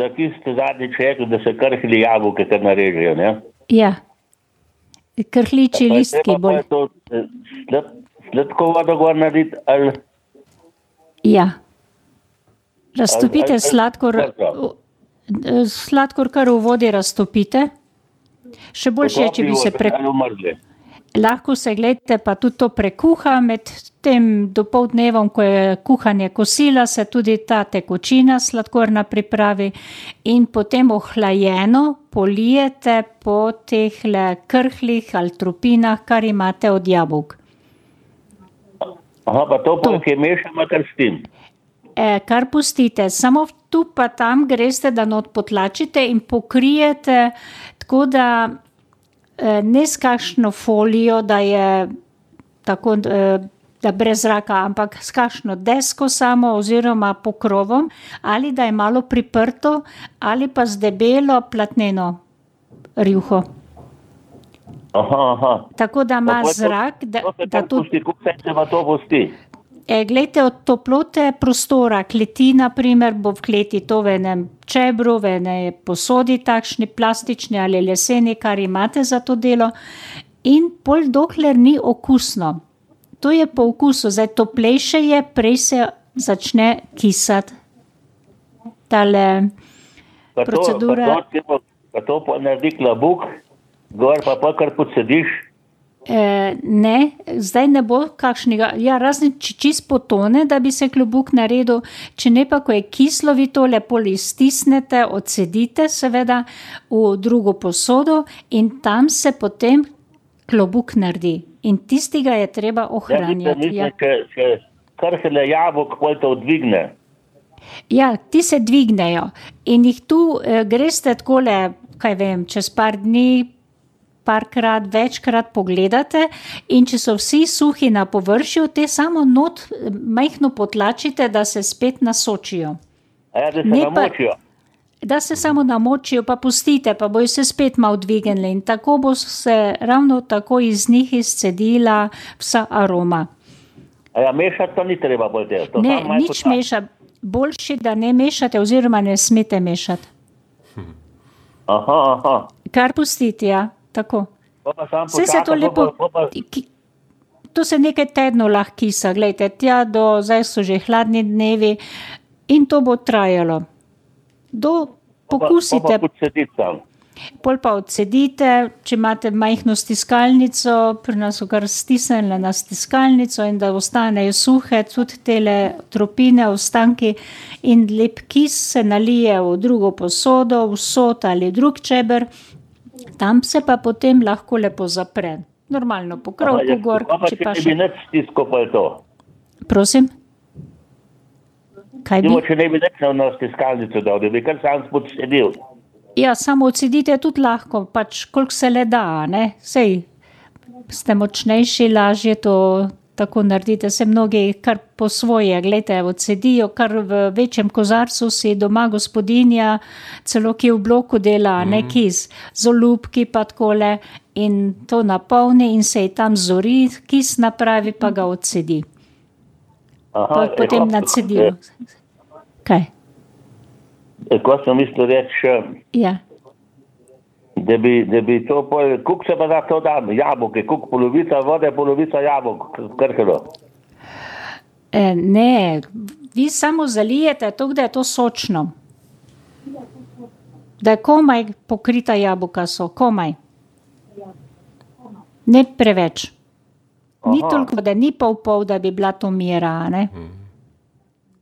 za kis ste zadnjič rekli, da se krhli jabolke, kar narežejo, ne? Ja, krhliči Pa listki bolj. eh, slad- Sladko vodo gor narediti ali Ja. Raztopite Ali- ali- sladkor, eh, sladkor kar v vodi raztopite. Še boljše je, če bi se pre, ali umrzli. Lahko se gledate, pa tudi to prekuha med tem dopoldnevom, ko je kuhanje kosila, se tudi ta tekočina sladkorna pripravi in potem ohlajeno polijete po teh krhlih ali trupinah, kar imate od jabolk. Aha, pa to pa je mešamo kar s tem. E, kar pustite, samo tu pa tam greste, da not potlačite in pokrijete, tako da ne s kakšno folijo, da je tako, e, da brez zraka, ampak s kakšno desko samo oziroma pokrovom, ali da je malo priprto, ali pa z debelo platneno rjuho. Aha, aha. Tako da ima zrak, da, da tudi pusti, kako se to pusti. E, glejte, od toplote prostora, kleti, naprimer, bo v kleti to v enem čebru, v enej posodi, takšni plastični ali leseni, kar imate za to delo, in pol dokler ni okusno. To je po okusu, zdaj toplejše je, prej se začne kisati. Tale, Pa to, Procedura- pa to, pa, pa to pa naredi klobuk, gor pa pa kar podsediš. Eh, ne, zdaj ne bo kakšnega, ja, razen če čist potone, da bi se klobuk naredil, če ne pa, ko je kislo, vi to lepo iztisnete, odsedite seveda v drugo posodo in tam se potem klobuk naredi. In tistega je treba Ja, ohranjati. Ja, če krhele jabolk, pol to dvigne. ja ti se dvignejo in jih tu eh, greste takole, kaj vem, čez par dni. Parkrat, večkrat pogledate, in če so vsi suhi na površju, te samo not eh, majhno potlačite, da se spet nasočijo. A ja, da se Ne pa- namočijo. Da se samo namočijo, pa pustite, pa bojo se spet malo dvignili in tako bo se ravno tako iz njih izcedila vsa aroma. A ja, mešati to ni treba bolj. To Ne, nič potlači. meša, boljše, da ne mešate, oziroma ne smete mešati. Aha, aha. Kar pustite, ja, tako. Vse se to lepo. To se nekaj tednov lahko kisa, gledajte, tja do zdaj so že hladni dnevi in to bo trajalo. Do pokusite, pol pa odsedite, če imate majhno stiskalnico, pri nas so kar stisnjene na stiskalnico in da ostanejo suhe, tudi tele tropine, ostanki in lep kis se nalije v drugo posodo, v sod ali drug čeber, tam se pa potem lahko lepo zapre. Normalno Aha, pokrovko ja, gor, pa če pa ne bi še. nič stisko, pa je to. Prosim? Kaj bi? Dimo, če ne bi nič na- stiskalnico dal, da bi kar sam podsedil. Ja, samo odsedite tudi lahko, pač koliko se le da, ne? Sej ste močnejši, lažje to tako naredite. Se mnogi kar po svoje, gledajte, odsedijo, kar v večjem kozarcu si doma gospodinja, celo ki v bloku dela, mm. neki z zolupki pa takole in to napolni in se ji tam zori, kis napravi pa ga odsedi. Aha, Pa e, potem hop, nacedijo. Kaj? e, Ko sem mislil reči, eh, Ja. Da bi, da bi to pol, kuk se pa da to da, jabolke, kuk polovica vode, polovica jabolk, krhelo. E, ne, vi samo zalijete to, da je to sočno. Da je komaj pokrita jabolka so, komaj. Ne preveč. Ni Aha. toliko, da ni pol pol, da bi bila to mera. a Ne?